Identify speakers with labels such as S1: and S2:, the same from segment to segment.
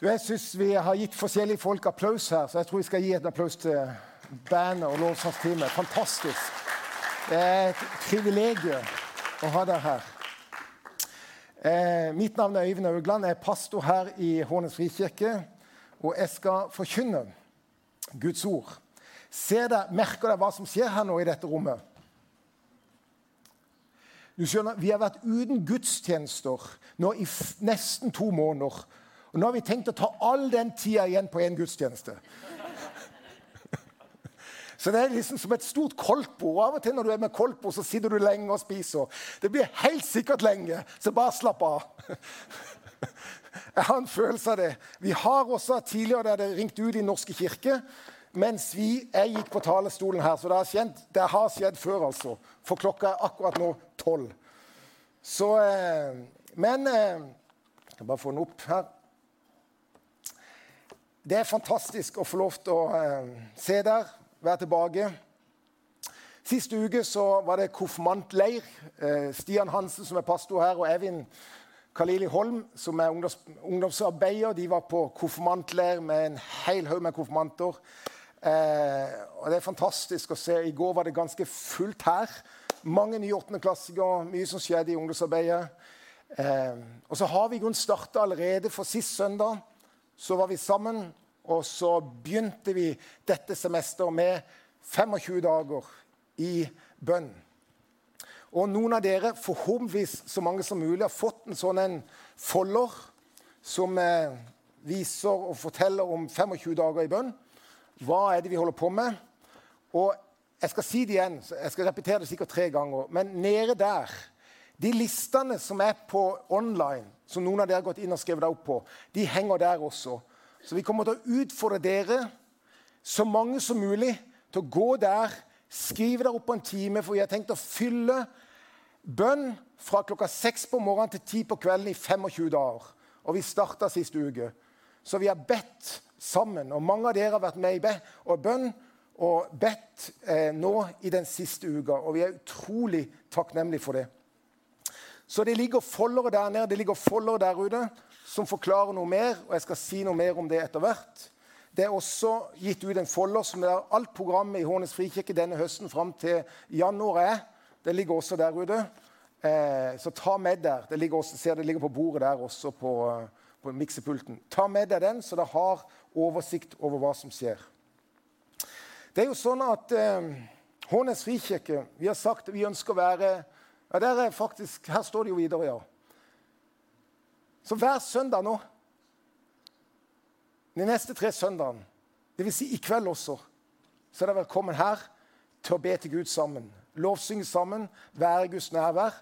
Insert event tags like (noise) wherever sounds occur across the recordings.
S1: Du, Jeg syns vi har gitt forskjellige folk applaus her, så jeg tror vi skal gi en applaus til bandet og lovsangsteamet. Fantastisk. Det er et privilegium å ha deg her. Eh, mitt navn er Øyvind Augland. Jeg er pastor her i Hånes frikirke. Og jeg skal forkynne Guds ord. Dere, Merker dere hva som skjer her nå i dette rommet? Du skjønner, Vi har vært uten gudstjenester nå i nesten to måneder. Og Nå har vi tenkt å ta all den tida igjen på én gudstjeneste. Så det er liksom som et stort koldtbord. Av og til når du er med koldtbord, så sitter du lenge og spiser. Det blir helt sikkert lenge, så bare slapp av. Jeg har en følelse av det. Vi har også tidligere der det ringt ut i Norske kirke mens vi, jeg gikk på talerstolen her. Så det har, skjedd, det har skjedd før, altså. For klokka er akkurat nå tolv. Så eh, Men eh, Jeg kan bare få den opp her. Det er fantastisk å få lov til å eh, se der, være tilbake. Sist uke så var det konfirmantleir. Eh, Stian Hansen, som er pastor her, og Evin Kalili Holm, som er ungdoms, ungdomsarbeider, de var på konfirmantleir med en hel haug med konfirmanter. Eh, og Det er fantastisk å se. I går var det ganske fullt her. Mange nye åttendeklassikere, mye som skjedde i ungdomsarbeidet. Eh, og så har vi i grunnen starta allerede for sist søndag så var vi sammen, og så begynte vi dette semesteret med 25 dager i bønn. Og noen av dere, forhåpentligvis så mange som mulig, har fått en sånn en folder som eh, viser og forteller om 25 dager i bønn. Hva er det vi holder på med? Og jeg skal si det igjen, jeg skal repetere det sikkert tre ganger. Men nede der, de listene som er på online, som noen av dere har gått inn og skrevet deg opp på, de henger der også. Så vi kommer til å utfordre dere, så mange som mulig, til å gå der, skrive dere opp på en time, for vi har tenkt å fylle bønn fra klokka seks på morgenen til ti på kvelden i 25 dager. Og vi starta sist uke. Så vi har bedt sammen. Og mange av dere har vært med i bønn og bedt eh, nå i den siste uka. Og vi er utrolig takknemlige for det. Så det ligger foldere der nede, det ligger foldere der ute som forklarer noe mer, og jeg skal si noe mer om det etter hvert. Det er også gitt ut en folder som er alt programmet i Hånes frikirke denne høsten fram til januar er. Det ligger også der ute. Eh, så ta med der. Det ligger også, ser det ligger på bordet der også på, på miksepulten. Ta med deg den, så dere har oversikt over hva som skjer. Det er jo sånn at eh, Hånes frikirke vi har sagt at vi ønsker å være ja, der er faktisk, Her står det jo videre, ja. Så hver søndag nå, de neste tre søndagene, dvs. Si i kveld også, så er dere velkommen her til å be til Gud sammen. Lovsynge sammen, være Guds nærvær.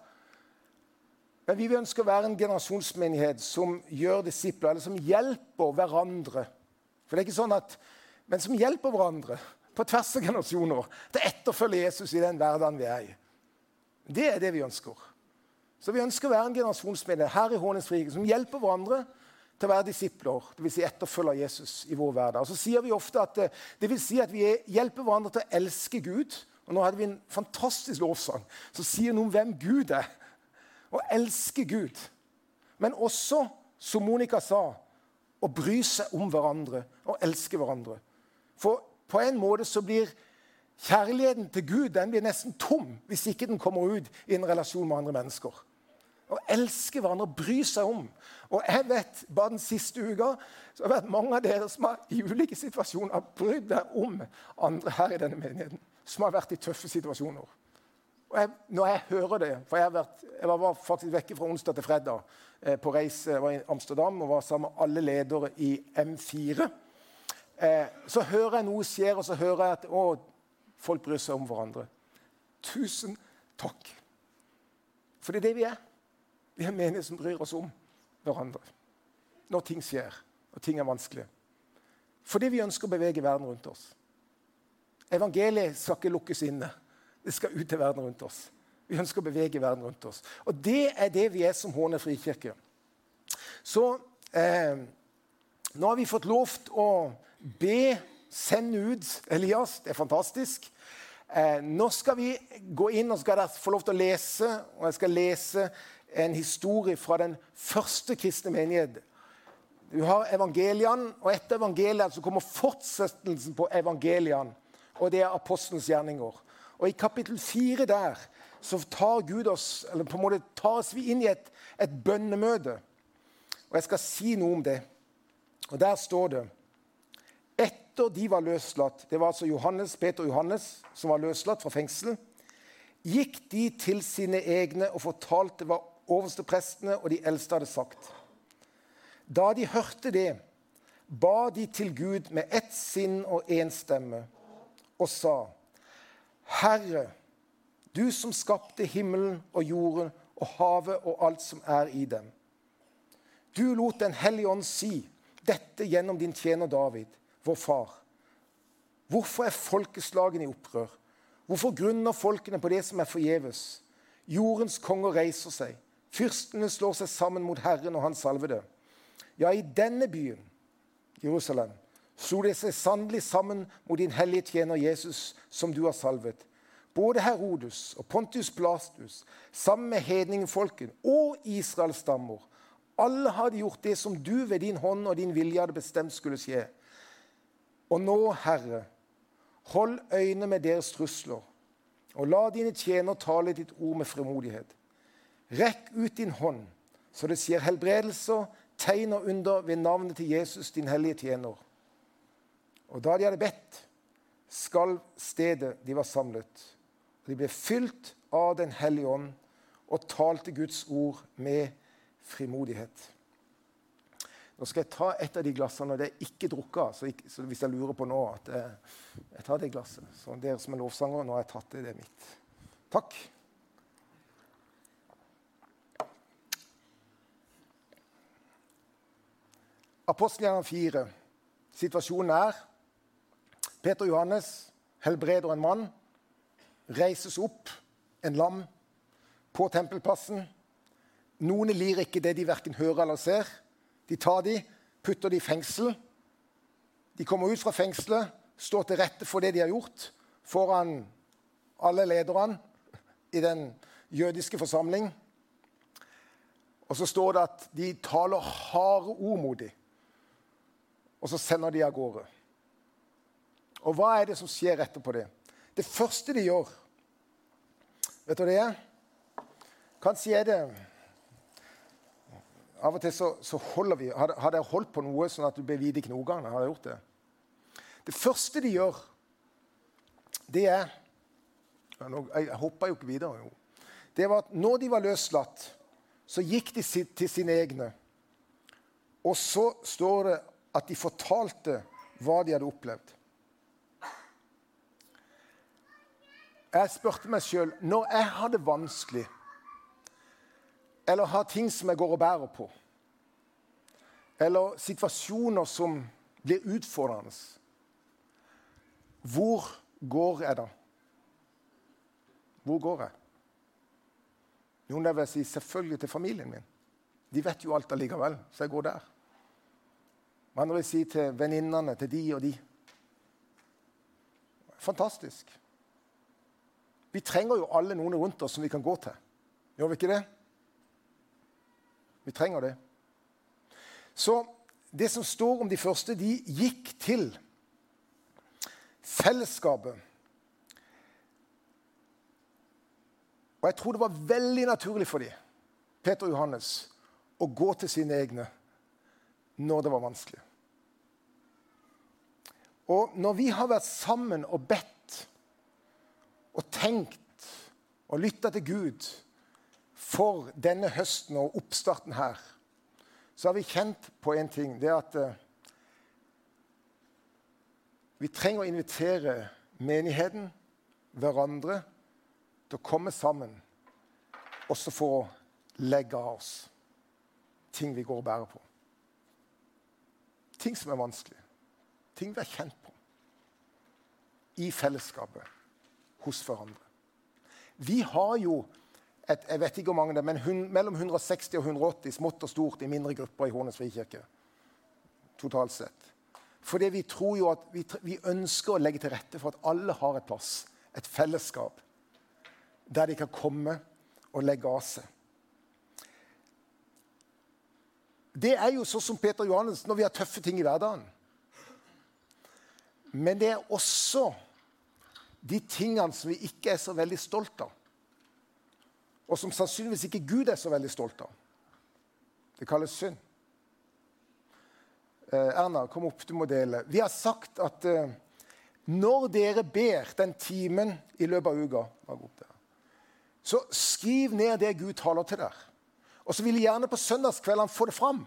S1: Men vi ønsker å være en generasjonsmenighet som gjør disipler, eller som hjelper hverandre. For det er ikke sånn at, Men som hjelper hverandre på tvers av generasjoner til å etterfølge Jesus i den hverdagen vi er i. Det er det vi ønsker. Så vi ønsker å være en generasjonsmedlem her i Hånes som hjelper hverandre til å være disipler, dvs. Si etterfølger Jesus i vår hverdag. Så sier vi ofte at det, det vil si at vi hjelper hverandre til å elske Gud. Og Nå hadde vi en fantastisk lovsang som sier noe om hvem Gud er. Å elske Gud. Men også, som Monica sa, å bry seg om hverandre og elske hverandre. For på en måte så blir Kjærligheten til Gud den blir nesten tom hvis ikke den kommer ut i en relasjon med andre mennesker. Å elske hverandre, bry seg om. Og jeg vet, Bare den siste uka så har det vært mange av dere som har i ulike situasjoner brydd deg om andre her i denne menigheten. Som har vært i tøffe situasjoner. Og jeg, når jeg hører det For jeg, vært, jeg var faktisk vekke fra onsdag til fredag eh, på reise. Jeg var i Amsterdam og var sammen med alle ledere i M4. Eh, så hører jeg noe skjer, og så hører jeg at å, Folk bryr seg om hverandre. Tusen takk. For det er det vi er. Vi er menige som bryr oss om hverandre når ting skjer og ting er vanskelig. Fordi vi ønsker å bevege verden rundt oss. Evangeliet skal ikke lukkes inne. Det skal ut til verden rundt oss. Vi ønsker å bevege verden rundt oss. Og det er det vi er som Håne frikirke. Så eh, nå har vi fått lov til å be Send ut Elias. Det er fantastisk. Eh, nå skal vi gå inn og skal få lov til å lese. og Jeg skal lese en historie fra den første kristne menighet. Du har evangeliene, og etter evangeliene så kommer fortsettelsen på evangeliene. Og det er apostelens gjerninger. Og i kapittel fire der så tar Gud oss, eller på en måte tas vi inn i et, et bønnemøte. Og jeg skal si noe om det. Og der står det Etter de var løslatt, det var altså Johannes, Peter og Johannes som var løslatt fra fengsel, gikk de til sine egne og fortalte hva oversteprestene og de eldste hadde sagt. Da de hørte det, ba de til Gud med ett sinn og én stemme og sa, Herre, du som skapte himmelen og jorden og havet og alt som er i dem. Du lot Den hellige ånd si dette gjennom din tjener David, vår far. Hvorfor er folkeslagene i opprør? Hvorfor grunner folkene på det som er forgjeves? Jordens konger reiser seg. Fyrstene slår seg sammen mot Herren og Hans salvede. Ja, i denne byen, Jerusalem, slo de seg sannelig sammen mot din hellige tjener Jesus, som du har salvet. Både Herodes og Pontius Blastus, sammen med hedningfolken og Israels stammer, alle hadde gjort det som du ved din hånd og din vilje hadde bestemt skulle skje. Og nå, Herre, hold øyne med deres trusler, og la dine tjener tale ditt ord med fremodighet. Rekk ut din hånd, så det skjer helbredelser, tegn og under ved navnet til Jesus, din hellige tjener. Og da de hadde bedt, skalv stedet de var samlet. De ble fylt av Den hellige ånd og talte Guds ord med frimodighet. Nå skal jeg ta et av de glassene, og det er ikke drukket. Så, så hvis jeg lurer på nå at jeg, jeg tar det glasset. Så dere som er lovsangere, nå har jeg tatt det. Det er mitt. Takk. Apostelgjerningen 4. Situasjonen er Peter og Johannes helbreder en mann. Reises opp en lam på tempelplassen. Noen lir ikke det de verken hører eller ser. De tar de, putter de i fengsel. De kommer ut fra fengselet, står til rette for det de har gjort, foran alle lederne i den jødiske forsamling. Og så står det at de taler harde ord mot dem og så sender de av gårde. Og hva er det som skjer etterpå det? Det første de gjør Vet du hva det er? Kanskje er det Av og til så, så holder vi Har, har dere holdt på noe sånn at du blir hvit i knogene? Har dere gjort det? Det første de gjør, det er Jeg hoppa jo ikke videre, jo. Det var at når de var løslatt, så gikk de til sine egne. Og så står det at de fortalte hva de hadde opplevd. Jeg spurte meg sjøl når jeg hadde vanskelig, eller har ting som jeg går og bærer på, eller situasjoner som blir utfordrende Hvor går jeg da? Hvor går jeg? Jo, det vil si selvfølgelig til familien min. De vet jo alt allikevel, så jeg går der. Andre vil si til venninnene, til de og de. Fantastisk. Vi trenger jo alle noen rundt oss som vi kan gå til. Gjør vi ikke det? Vi trenger det. Så det som står om de første, de gikk til fellesskapet. Og jeg tror det var veldig naturlig for dem, Peter og Johannes, å gå til sine egne når det var vanskelig. Og når vi har vært sammen og bedt og tenkt og lytta til Gud for denne høsten og oppstarten her, så har vi kjent på én ting. Det er at uh, vi trenger å invitere menigheten, hverandre, til å komme sammen også for å legge av oss ting vi går og bærer på. Ting som er vanskelig ting vi er kjent på i fellesskapet hos hverandre. Vi har jo et, jeg vet ikke hvor mange det er, men hun, mellom 160 og 180 smått og stort i mindre grupper i Hornets frikirke. Totalt sett. Fordi vi tror jo at vi, vi, ønsker å legge til rette for at alle har et plass, et fellesskap, der de kan komme og legge av seg. det er jo sånn som Peter Johannes når vi har tøffe ting i hverdagen. Men det er også de tingene som vi ikke er så veldig stolt av. Og som sannsynligvis ikke Gud er så veldig stolt av. Det kalles synd. Eh, Erna, kom opp, du må dele. Vi har sagt at eh, når dere ber den timen i løpet av uka, så skriv ned det Gud taler til dere. Og så vil jeg gjerne på søndagskveldene få det fram.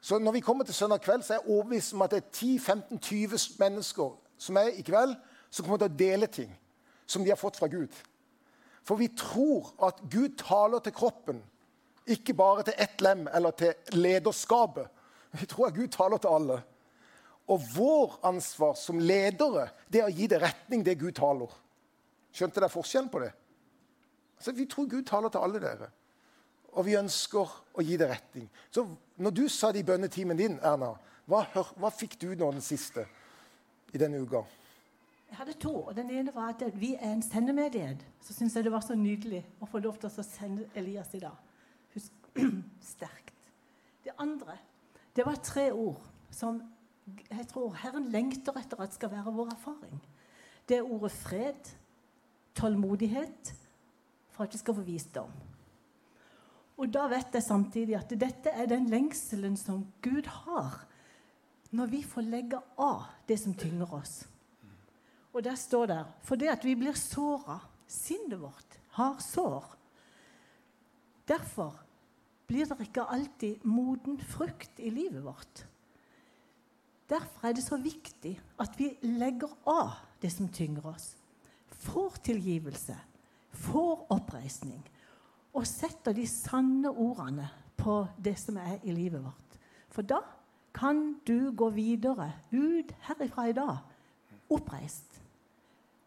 S1: Så når vi kommer til søndag kveld, så er jeg overbevist om at det er 10-15-20 mennesker som er i kveld, som kommer til å dele ting som de har fått fra Gud. For vi tror at Gud taler til kroppen, ikke bare til ett lem eller til lederskapet. Vi tror at Gud taler til alle. Og vår ansvar som ledere det er å gi det retning, det Gud taler. Skjønte dere forskjellen på det? Altså, vi tror Gud taler til alle dere. Og vi ønsker å gi det retning. Så når du sa det i bønnetimen din, Erna, hva, hva fikk du nå den siste i denne uka?
S2: Jeg hadde to. og Den ene var at vi er en sendemenighet. Så syns jeg det var så nydelig å få lov til å sende Elias i dag. Husk, (clears throat) sterkt. Det andre det var tre ord som jeg tror Herren lengter etter at skal være vår erfaring. Det er ordet fred, tålmodighet, for at vi skal få visdom. Og da vet jeg samtidig at dette er den lengselen som Gud har når vi får legge av det som tynger oss. Og der står det For det at vi blir såra, sinnet vårt har sår. Derfor blir det ikke alltid moden frukt i livet vårt. Derfor er det så viktig at vi legger av det som tynger oss. Får tilgivelse, får oppreisning og setter de sanne ordene på det som er i livet vårt. For da kan du gå videre ut herifra i dag oppreist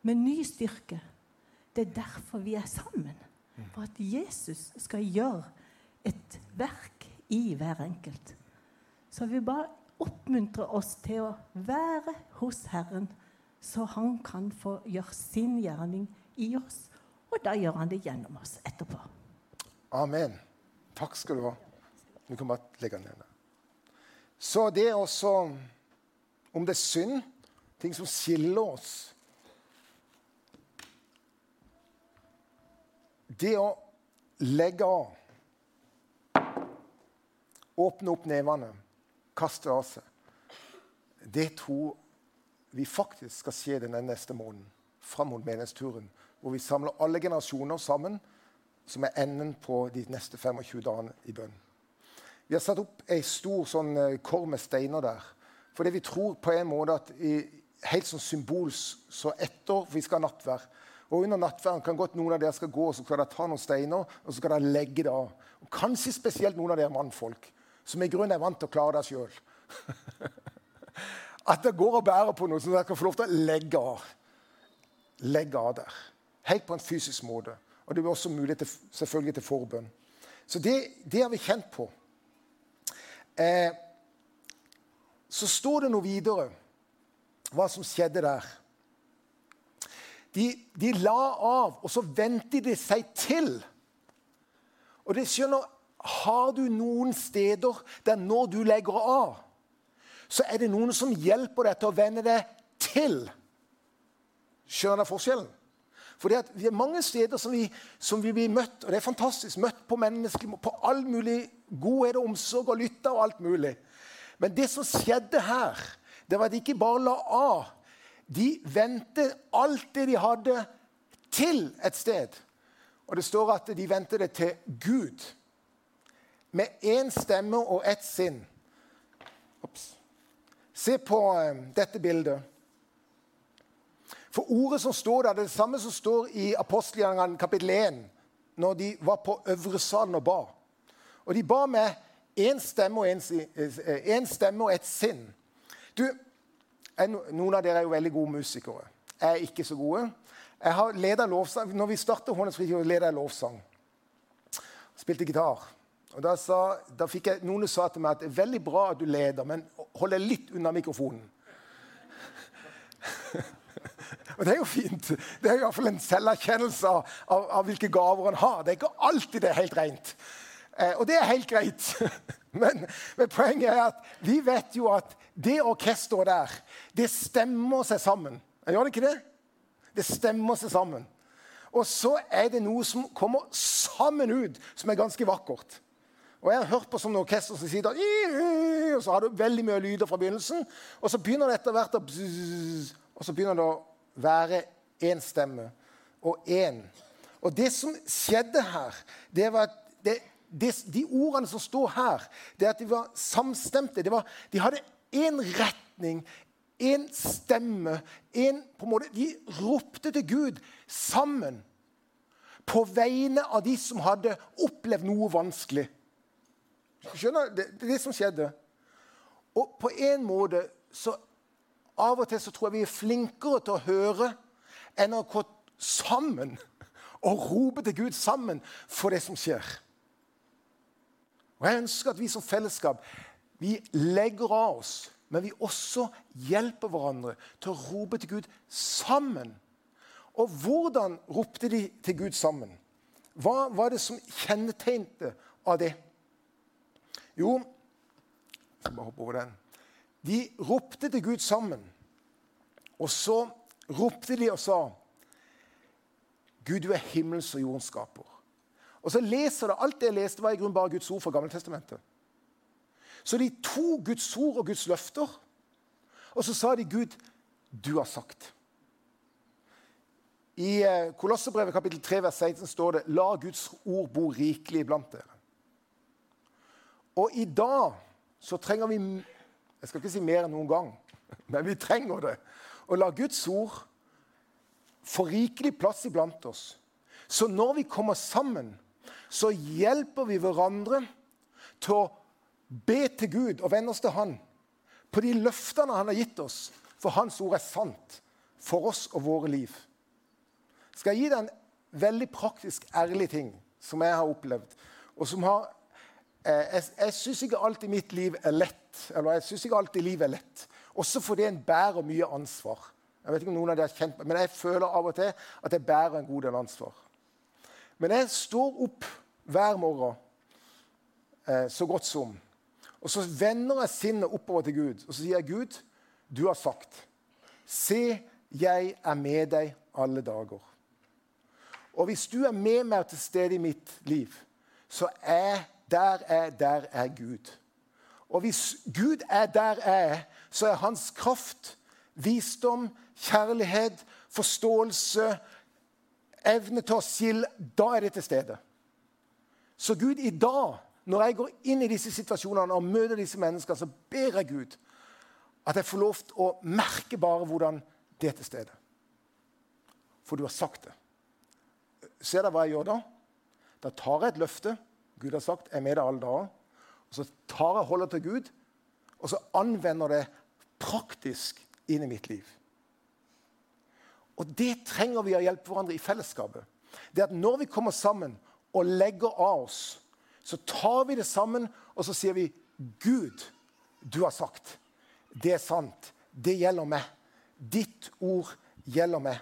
S2: med ny styrke. Det er derfor vi er sammen. For at Jesus skal gjøre et verk i hver enkelt. Så vi bare oppmuntrer oss til å være hos Herren, så han kan få gjøre sin gjerning i oss. Og da gjør han det gjennom oss etterpå.
S1: Amen. Takk skal du ha. Du kan bare legge den ned. Så det er også Om det er synd, ting som skiller oss Det å legge av Åpne opp nevene, kaste av seg. Det tror vi faktisk skal skje denne neste måneden, fram mot menighetsturen. Hvor vi samler alle generasjoner sammen, som er enden på de neste 25 dagene i bønn. Vi har satt opp ei stor sånn eh, kår med steiner der. Fordi vi tror på en måte at i, helt sånn symbolsk så etter Vi skal ha nattvær. Og under nattverden kan godt noen av dere skal gå og så skal dere ta noen steiner og så skal dere legge det av. Og Kanskje spesielt noen av dere mannfolk som i grunnen er vant til å klare det sjøl. (laughs) At det går og bærer på noe som dere kan få lov til å legge av. Legge av der. Helt på en fysisk måte. Og det blir også mulighet til, selvfølgelig til forbønn. Så det, det, har vi kjent på. Eh, så står det noe videre hva som skjedde der. De, de la av, og så vendte de seg til. Og det skjønner har du noen steder der når du legger av, så er det noen som hjelper deg til å vende deg til. Skjønner du forskjellen? For det er mange steder som vi, som vi, blir møtt, og det er fantastisk, møtt på mennesker, på all mulig godhet og omsorg og lytte og alt mulig. Men det som skjedde her, det var at de ikke bare la av. De vendte alt det de hadde, til et sted. Og det står at de vendte det til Gud med én stemme og ett sinn. Ops. Se på uh, dette bildet. For ordet som står der, det er det samme som står i apostelgjerningene kapittel 1, når de var på øvre salen og ba. Og de ba med én stemme og stemme og ett sinn. Du, Noen av dere er jo veldig gode musikere. Jeg er ikke så gode. Jeg har ledet lovsang. Når vi startet Håndens frikirke, ledet jeg lovsang. Spilte gitar. Og da, sa, da fikk jeg, Noen sa til meg at det er veldig bra at du leder, men hold deg litt unna mikrofonen. (laughs) og Det er jo fint. Det er i hvert fall en selverkjennelse av, av, av, hvilke gaver han har. Det er ikke alltid det er helt rent. Eh, og det er helt greit. (laughs) Men, men, poenget er at vi vet jo at det orkesteret der, det stemmer seg sammen. Gjør det ikke det? Det stemmer seg sammen. Og så er det noe som kommer sammen ut, som er ganske vakkert. Og Jeg har hørt på sånne orkester som sier og så har du veldig mye lyder fra begynnelsen. Og så begynner det etter hvert å Og så begynner det å være én stemme og én. Og det som skjedde her, det var at det, de ordene som står her, det er at de var samstemte. Var, de hadde én retning, én stemme. En, måte, de ropte til Gud sammen på vegne av de som hadde opplevd noe vanskelig. Skjønner Det, det er det som skjedde. Og på en måte så Av og til så tror jeg vi er flinkere til å høre enn å gå sammen og rope til Gud sammen for det som skjer. Og Jeg ønsker at vi som fellesskap vi legger av oss, men vi også hjelper hverandre til å rope til Gud sammen. Og hvordan ropte de til Gud sammen? Hva var det som kjennetegnte av det? Jo jeg skal bare hoppe over den. De ropte til Gud sammen. Og så ropte de og sa Gud, du er himmels og jordens skaper. Og så leser det, Alt det jeg leste, var i grunnen bare Guds ord fra Gammeltestamentet. Så de to Guds ord og Guds løfter, og så sa de, 'Gud, du har sagt'. I eh, Kolossebrevet kapittel 3, vers 16 står det 'La Guds ord bo rikelig blant dere'. Og i dag så trenger vi Jeg skal ikke si mer enn noen gang, (laughs) men vi trenger det. Å la Guds ord få rikelig plass iblant oss. Så når vi kommer sammen så hjelper vi hverandre til å be til Gud og vende oss til Han på de løftene Han har gitt oss, for Hans ord er sant for oss og våre liv. Skal jeg gi deg en veldig praktisk, ærlig ting som jeg har opplevd, og som har eh, Jeg, jeg syns ikke alltid mitt liv er lett. Eller jeg synes ikke alltid livet er lett. Også fordi en bærer mye ansvar. Jeg vet ikke om noen av dere har kjent Men jeg føler av og til at jeg bærer en god del ansvar. Men jeg står opp hver morgen eh, så godt som. Og så vender jeg sinnet oppover til Gud og så sier jeg, Gud, du har sagt Se, jeg er med deg alle dager. Og hvis du er med meg til stede i mitt liv, så er der er, der er Gud. Og hvis Gud er der er, så er hans kraft, visdom, kjærlighet, forståelse, evne til å skille, da er det til stede. Så Gud, i dag, når jeg går inn i disse situasjonene og møter disse menneskene, så ber jeg Gud at jeg får lov til å merke bare hvordan det er til stede. For du har sagt det. Ser dere hva jeg gjør da? Da tar jeg et løfte. Gud har sagt 'jeg er med deg alle dager'. Og Så tar jeg holdet til Gud, og så anvender det praktisk inn i mitt liv. Og det trenger vi å hjelpe hverandre i fellesskapet. Det at Når vi kommer sammen og legger av oss, så tar vi det sammen og så sier vi Gud, du har sagt. Det er sant. Det gjelder meg. Ditt ord gjelder meg.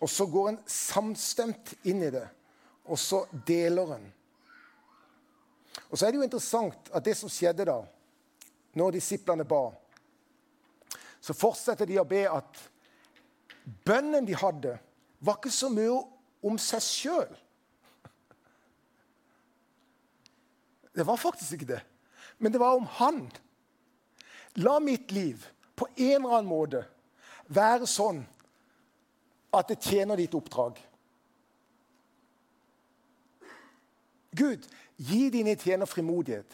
S1: Og så går en samstemt inn i det, og så deler en. Og så er det jo interessant at det som skjedde da, når disiplene ba, så fortsetter de å be at bønnen de hadde, var ikke så mye om seg sjøl. Det var faktisk ikke det. Men det var om han. La mitt liv på en eller annen måte være sånn at det tjener ditt oppdrag. Gud, gi dine tjener frimodighet,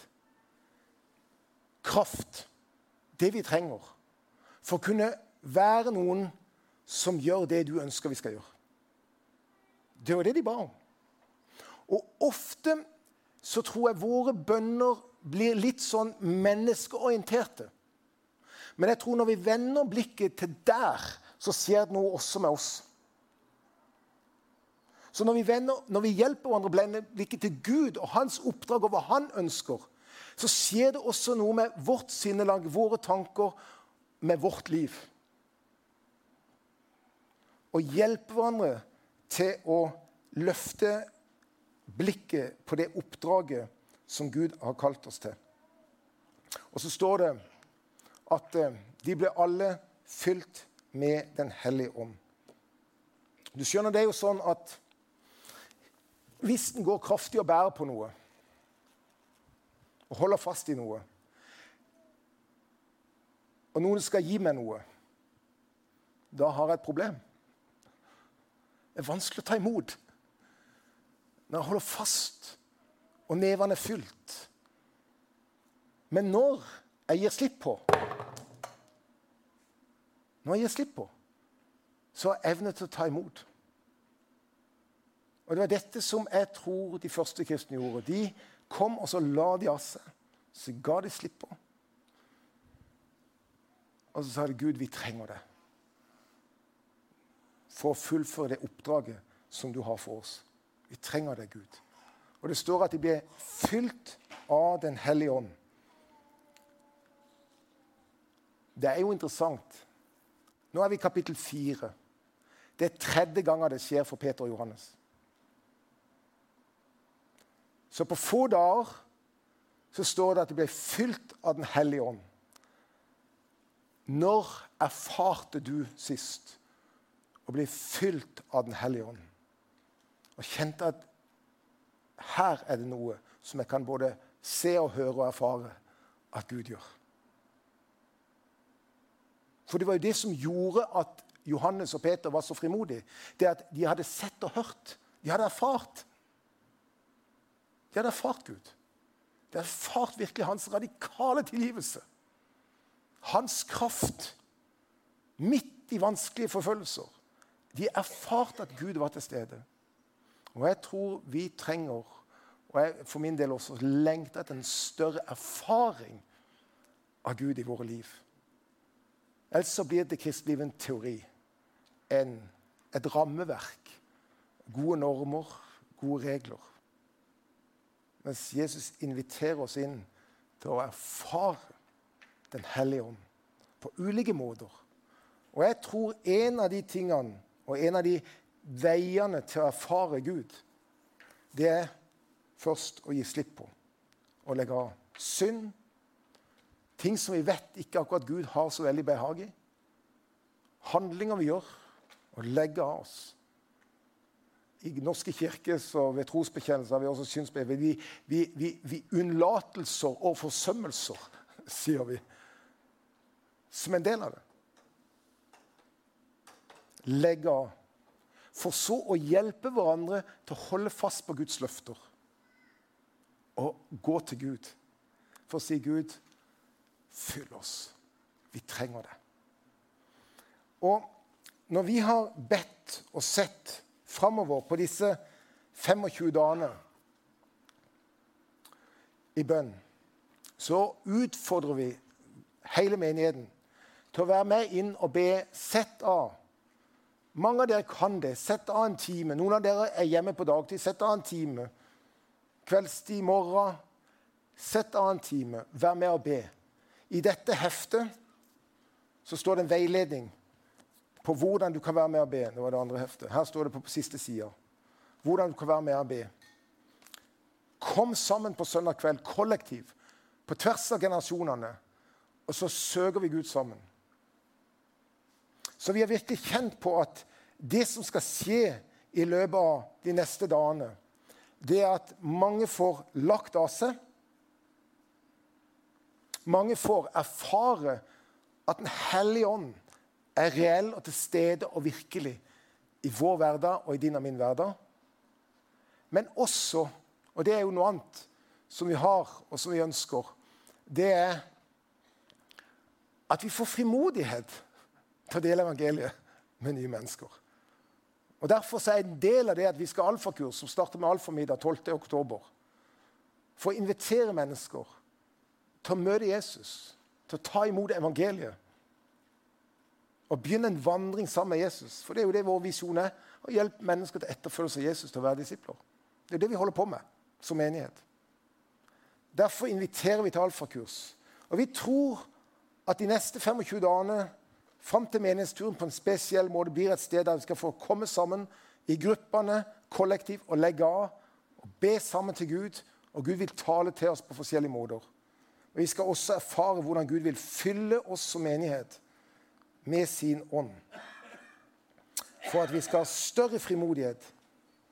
S1: kraft, det vi trenger, for å kunne være noen som gjør det du ønsker vi skal gjøre. Det var det de ba om. Og ofte så tror jeg våre bønner blir litt sånn menneskeorienterte. Men jeg tror når vi vender blikket til der, så skjer det noe også med oss. Så når vi, vender, når vi hjelper hverandre å blende blikket til Gud og hans oppdrag og hva han ønsker, så skjer det også noe med vårt sinnelag, våre tanker, med vårt liv og hjelpe hverandre til å løfte blikket på det oppdraget som Gud har kalt oss til. Og så står det at eh, de ble alle fylt med Den hellige ånd. Du skjønner, det er jo sånn at hvis en går kraftig og bærer på noe, og holder fast i noe, og noen skal gi meg noe, da har jeg et problem. Det er vanskelig å ta imot når jeg holder fast og nevene er fylt. Men når jeg gir slipp på Når jeg gir slipp på, så har jeg evne til å ta imot. Og Det var dette som jeg tror de første kristne gjorde. De kom, og så la de av seg. Så ga de slipp på. Og så sa de, 'Gud, vi trenger det' for å fullføre det oppdraget som du har for oss. Vi trenger deg, Gud. Og det står at de ble fylt av Den hellige ånd. Det er jo interessant. Nå er vi i kapittel fire. Det er tredje gangen det skjer for Peter og Johannes. Så på få dager så står det at de ble fylt av Den hellige ånd. Når erfarte du sist å bli fylt av Den hellige ånd? Og kjente at her er det noe som jeg kan både se og høre og erfare at Gud gjør. For det var jo det som gjorde at Johannes og Peter var så frimodige. Det at de hadde sett og hørt. De hadde erfart. De hadde erfart Gud. De hadde erfart virkelig hans radikale tilgivelse. Hans kraft midt i vanskelige forfølgelser. De erfarte at Gud var til stede. Og jeg tror vi trenger, og jeg for min del også lengter etter en større erfaring av Gud i våre liv. Ellers så blir det kristelivet en teori, en, et rammeverk. Gode normer, gode regler. Mens Jesus inviterer oss inn til å erfare Den hellige ånd på ulike måter. Og jeg tror en av de tingene og en av de veiene til å erfare Gud, det er først å gi slipp på. Å legge av synd, ting som vi vet ikke akkurat Gud har så veldig behag i. Handlinger vi gjør, og legge av oss. I Norske kirkes og ved trosbekjennelser har vi også synsbrev. Vi, vi, vi, vi unnlatelser og forsømmelser, (laughs) sier vi, som en del av det. Legge av for så å hjelpe hverandre til å holde fast på Guds løfter. Og gå til Gud for å si, 'Gud, fyll oss. Vi trenger det.' Og når vi har bedt og sett framover på disse 25 dagene i bønn, så utfordrer vi hele menigheten til å være med inn og be sett av mange av dere kan det. Sett av en time. Noen av dere er hjemme på dagtid. Sett av en time. Kveldstid, morgen. Sett av en time. Vær med og be. I dette heftet så står det en veiledning på hvordan du kan være med og be. Det var det andre heftet. Her står det på, siste sida. Hvordan du kan være med og be. Kom sammen på søndag kveld, kollektiv, på tvers av generasjonene, og så søker vi Gud sammen. Så vi har virkelig kjent på at det som skal skje i løpet av de neste dagene, det er at mange får lagt av seg. Mange får erfare at Den hellige ånd er reell og til stede og virkelig i vår hverdag og i din og min hverdag. Men også, og det er jo noe annet som vi har, og som vi ønsker, det er at vi får frimodighet til å dele evangeliet med nye mennesker. Og Derfor er en del av det at vi skal ha alfakurs, som starter med alfamiddag 12.10. For å invitere mennesker til å møte Jesus, til å ta imot evangeliet. Og begynne en vandring sammen med Jesus. For det er jo det vår visjon er. Å hjelpe mennesker til etterfølgelse av Jesus til å være disipler. Det er det vi holder på med som menighet. Derfor inviterer vi til alfakurs. Og vi tror at de neste 25 dagene fram til menighetsturen på en spesiell måte blir et sted der vi skal få komme sammen i gruppene, kollektivt, og legge av og be sammen til Gud. Og Gud vil tale til oss på forskjellige måter. Og Vi skal også erfare hvordan Gud vil fylle oss som menighet med sin ånd. For at vi skal ha større frimodighet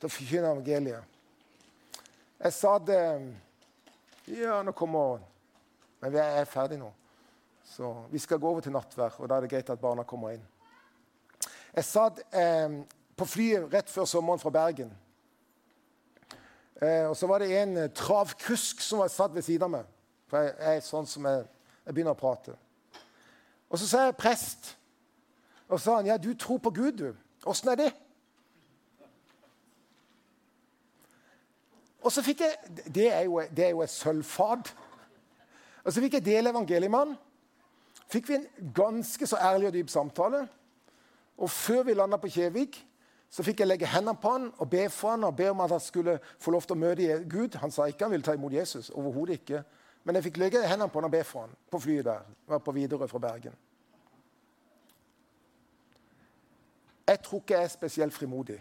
S1: til å forkynne evangeliet. Jeg sa det Ja, nå kommer Men vi er ferdige nå. Så vi skal gå over til nattvær, og da er det greit at barna kommer inn. Jeg satt eh, på flyet rett før sommeren fra Bergen. Eh, og så var det en eh, travkusk som var satt ved siden av meg. For jeg, jeg er sånn som jeg, jeg begynner å prate. Og så sa jeg 'prest'. Og så sa han 'ja, du tror på Gud, du'. Åssen er det? Og så fikk jeg Det er jo, det er jo et sølvfad. Og så fikk jeg dele evangeliet. Fikk vi en ganske så ærlig og dyp samtale. Og før vi landa på Kjevik, så fikk jeg legge hendene på han og be for han og be om at han skulle få lov til å møte Gud. Han sa ikke han ville ta imot Jesus. Overhodet ikke. Men jeg fikk legge hendene på han og be for han på flyet der. var på Widerøe fra Bergen. Jeg tror ikke jeg er spesielt frimodig.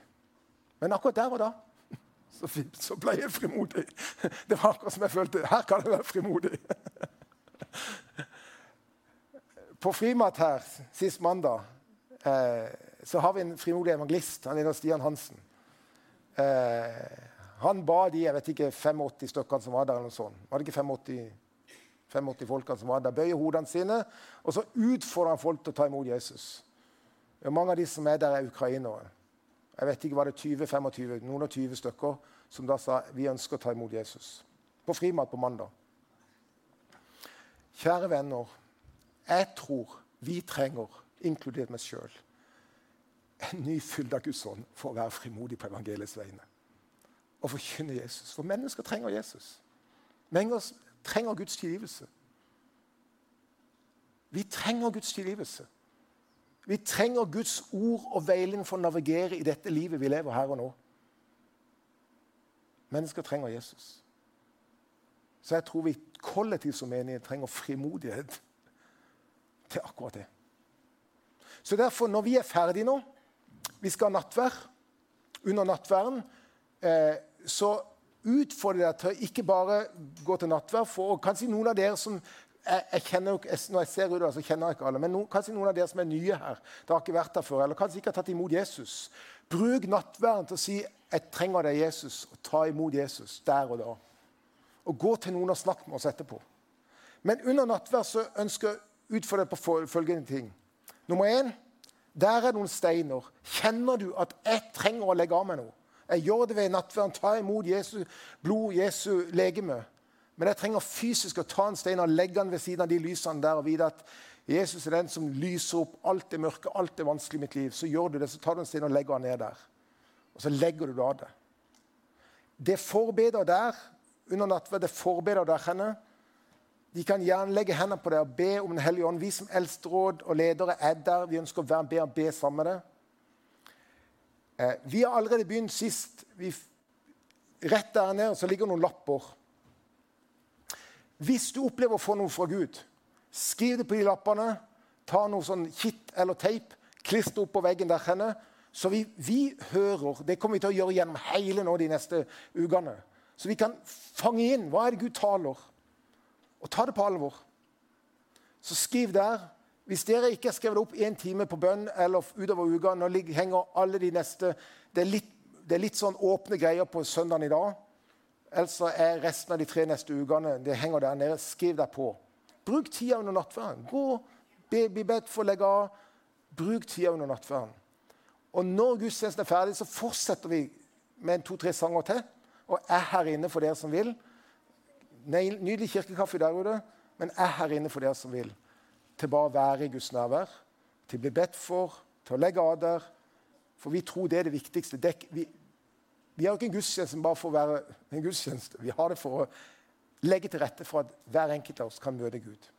S1: Men akkurat der og da (laughs) så, så ble jeg frimodig. (laughs) Det var akkurat som jeg følte her kan jeg være frimodig. (laughs) På Frimat her sist mandag eh, så har vi en frimodig evangelist. Han heter Stian Hansen. Eh, han ba de jeg vet ikke, 85 stykkene som var der, eller noe sånt. Var det ikke 85, 85 folkene som var der? Bøye hodene sine, og så utfordrer han folk til å ta imot Jesus. Og mange av de som er der, er ukrainere. Jeg vet ikke, var det 20-25, noen og 20 stykker som da sa vi ønsker å ta imot Jesus. På frimat på mandag. Kjære venner, jeg tror vi trenger, inkludert meg sjøl, en ny fylde av Guds ånd for å være frimodig på evangeliets vegne. Og forkynne Jesus. For mennesker trenger Jesus. Mennesker trenger Guds tilgivelse. Vi trenger Guds tilgivelse. Vi trenger Guds ord og veiling for å navigere i dette livet vi lever her og nå. Mennesker trenger Jesus. Så jeg tror vi kollektivt som menighet trenger frimodighet til akkurat det. Så derfor, når vi er ferdige nå vi skal ha nattvær. Under nattværen eh, så utfordrer jeg til å ikke bare gå til nattvær. For kanskje noen av dere som jeg, jeg kjenner, Når jeg ser utover, så kjenner jeg ikke alle. Men no, kanskje noen av dere som er nye her, det har ikke vært der før, eller kanskje ikke har tatt imot Jesus. Bruk nattværen til å si 'Jeg trenger deg, Jesus', og ta imot Jesus der og da. Og gå til noen og snakk med oss etterpå. Men under nattvær så ønsker utfordre på følgende ting. Nummer én der er noen steiner. Kjenner du at jeg trenger å legge av meg noe? Jeg gjør det ved nattverden. Ta imot Jesu blod, Jesu legeme. Men jeg trenger fysisk å ta en stein og legge den ved siden av de lysene der og vite at Jesus er den som lyser opp alt det mørke, alt det vanskelige i mitt liv. Så gjør du det, så tar du en stein og legger den ned der. Og så legger du det av det. Det forbeder der under nattverd, det forbeder der henne, de kan gjerne legge hendene på deg og be om Den hellige ånd. Vi som eldsteråd og ledere er der. Vi ønsker å være med og be sammen med deg. Eh, vi har allerede begynt sist. Vi, rett der nede så ligger noen lapper. Hvis du opplever å få noe fra Gud, skriv det på de lappene. Ta noe sånn kitt eller teip, klister opp på veggen der henne. Så vi, vi, hører Det kommer vi til å gjøre gjennom hele nå de neste ukene. Så vi kan fange inn hva er det Gud taler og ta det på alvor. Så skriv der. Hvis dere ikke har skrevet opp én time på bønn eller utover uka Nå henger alle de neste Det er litt, det er litt sånn åpne greier på søndagen i dag. Ellers er resten av de tre neste ukene det henger der nede. Skriv deg på. Bruk tida under nattverden. Gå, be, bli bedt for å legge av. Bruk tida under nattverden. Og når gudstjenesten er ferdig, så fortsetter vi med en to-tre sanger til. Og er her inne for dere som vil. Nydelig kirkekaffe der ute, men er her inne for dere som vil. Til bare å være i Guds nærvær, til å bli bedt for, til å legge av der. For vi tror det er det viktigste. Vi, vi har ikke en gudstjeneste bare for å være en gudstjeneste. Vi har det for å legge til rette for at hver enkelt av oss kan møte Gud.